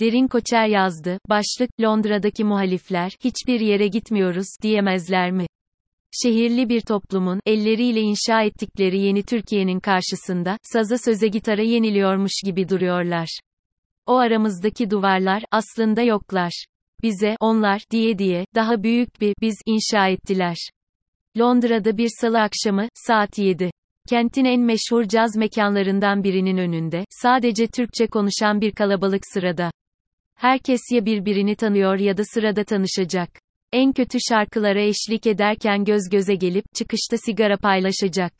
Derin Koçer yazdı, başlık, Londra'daki muhalifler, hiçbir yere gitmiyoruz, diyemezler mi? Şehirli bir toplumun, elleriyle inşa ettikleri yeni Türkiye'nin karşısında, saza söze gitara yeniliyormuş gibi duruyorlar. O aramızdaki duvarlar, aslında yoklar. Bize, onlar, diye diye, daha büyük bir, biz, inşa ettiler. Londra'da bir salı akşamı, saat 7. Kentin en meşhur caz mekanlarından birinin önünde, sadece Türkçe konuşan bir kalabalık sırada. Herkes ya birbirini tanıyor ya da sırada tanışacak. En kötü şarkılara eşlik ederken göz göze gelip, çıkışta sigara paylaşacak.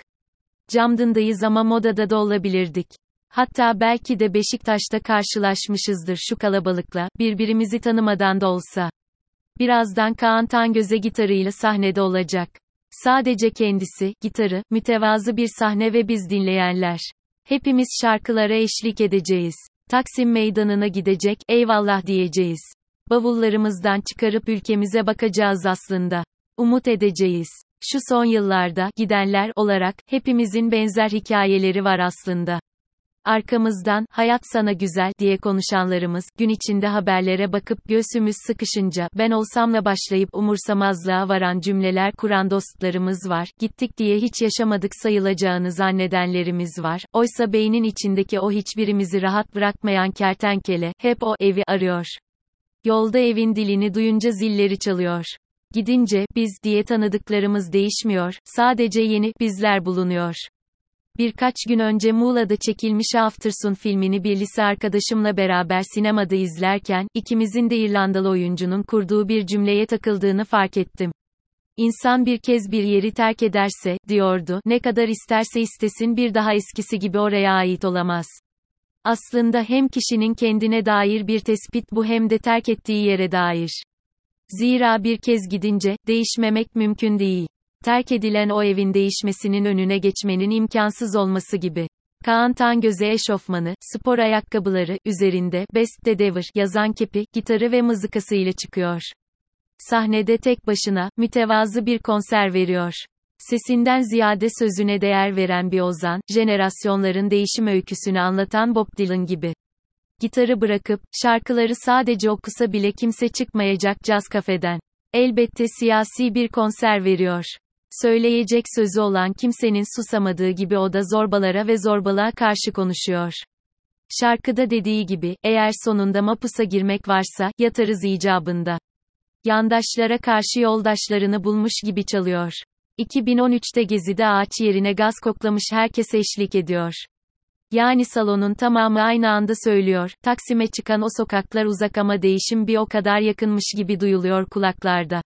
Camdındayız ama modada da olabilirdik. Hatta belki de Beşiktaş'ta karşılaşmışızdır şu kalabalıkla, birbirimizi tanımadan da olsa. Birazdan Kaan Tangöz'e gitarıyla sahnede olacak. Sadece kendisi, gitarı, mütevazı bir sahne ve biz dinleyenler. Hepimiz şarkılara eşlik edeceğiz. Taksim meydanına gidecek, eyvallah diyeceğiz. Bavullarımızdan çıkarıp ülkemize bakacağız aslında. Umut edeceğiz. Şu son yıllarda, gidenler olarak, hepimizin benzer hikayeleri var aslında. Arkamızdan, hayat sana güzel, diye konuşanlarımız, gün içinde haberlere bakıp göğsümüz sıkışınca, ben olsamla başlayıp umursamazlığa varan cümleler kuran dostlarımız var, gittik diye hiç yaşamadık sayılacağını zannedenlerimiz var, oysa beynin içindeki o hiçbirimizi rahat bırakmayan kertenkele, hep o evi arıyor. Yolda evin dilini duyunca zilleri çalıyor. Gidince, biz, diye tanıdıklarımız değişmiyor, sadece yeni, bizler bulunuyor. Birkaç gün önce Muğla'da çekilmiş Aftersun filmini bir lise arkadaşımla beraber sinemada izlerken, ikimizin de İrlandalı oyuncunun kurduğu bir cümleye takıldığını fark ettim. İnsan bir kez bir yeri terk ederse, diyordu, ne kadar isterse istesin bir daha eskisi gibi oraya ait olamaz. Aslında hem kişinin kendine dair bir tespit bu hem de terk ettiği yere dair. Zira bir kez gidince, değişmemek mümkün değil. Terk edilen o evin değişmesinin önüne geçmenin imkansız olması gibi. Kaan Tangöze eşofmanı, spor ayakkabıları, üzerinde, Best the Devil, yazan kepi, gitarı ve mızıkasıyla çıkıyor. Sahnede tek başına, mütevazı bir konser veriyor. Sesinden ziyade sözüne değer veren bir ozan, jenerasyonların değişim öyküsünü anlatan Bob Dylan gibi. Gitarı bırakıp, şarkıları sadece okusa bile kimse çıkmayacak caz kafeden. Elbette siyasi bir konser veriyor. Söyleyecek sözü olan kimsenin susamadığı gibi o da zorbalara ve zorbalığa karşı konuşuyor. Şarkıda dediği gibi, eğer sonunda mapusa girmek varsa, yatarız icabında. Yandaşlara karşı yoldaşlarını bulmuş gibi çalıyor. 2013'te Gezi'de ağaç yerine gaz koklamış herkes eşlik ediyor. Yani salonun tamamı aynı anda söylüyor, Taksim'e çıkan o sokaklar uzak ama değişim bir o kadar yakınmış gibi duyuluyor kulaklarda.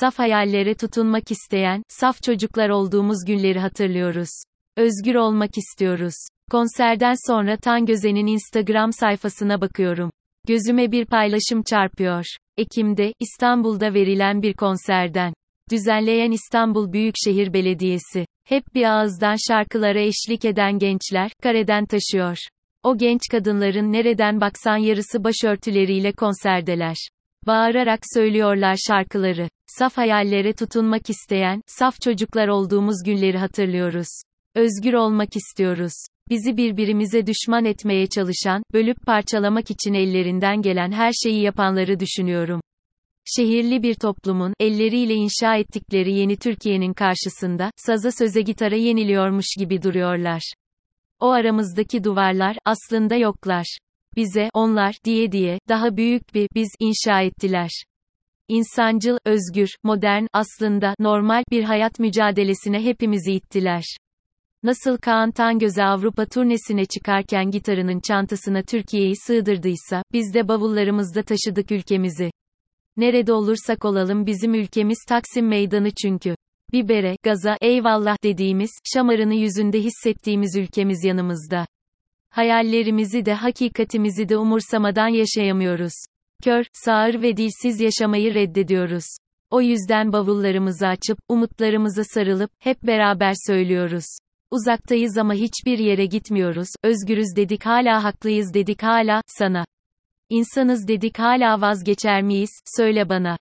Saf hayallere tutunmak isteyen, saf çocuklar olduğumuz günleri hatırlıyoruz. Özgür olmak istiyoruz. Konserden sonra Tangöze'nin Instagram sayfasına bakıyorum. Gözüme bir paylaşım çarpıyor. Ekim'de, İstanbul'da verilen bir konserden. Düzenleyen İstanbul Büyükşehir Belediyesi. Hep bir ağızdan şarkılara eşlik eden gençler, kareden taşıyor. O genç kadınların nereden baksan yarısı başörtüleriyle konserdeler. Bağırarak söylüyorlar şarkıları. Saf hayallere tutunmak isteyen, saf çocuklar olduğumuz günleri hatırlıyoruz. Özgür olmak istiyoruz. Bizi birbirimize düşman etmeye çalışan, bölüp parçalamak için ellerinden gelen her şeyi yapanları düşünüyorum. Şehirli bir toplumun, elleriyle inşa ettikleri yeni Türkiye'nin karşısında, saza söze gitara yeniliyormuş gibi duruyorlar. O aramızdaki duvarlar, aslında yoklar. Bize, onlar, diye diye, daha büyük bir, biz, inşa ettiler. İnsancıl, özgür, modern, aslında, normal, bir hayat mücadelesine hepimizi ittiler. Nasıl Kaan Tangöze Avrupa turnesine çıkarken gitarının çantasına Türkiye'yi sığdırdıysa, biz de bavullarımızda taşıdık ülkemizi. Nerede olursak olalım bizim ülkemiz Taksim Meydanı çünkü. Bibere, gaza, eyvallah dediğimiz, şamarını yüzünde hissettiğimiz ülkemiz yanımızda. Hayallerimizi de hakikatimizi de umursamadan yaşayamıyoruz. Kör, sağır ve dilsiz yaşamayı reddediyoruz. O yüzden bavullarımızı açıp, umutlarımıza sarılıp, hep beraber söylüyoruz. Uzaktayız ama hiçbir yere gitmiyoruz, özgürüz dedik hala haklıyız dedik hala, sana. İnsanız dedik hala vazgeçer miyiz, söyle bana.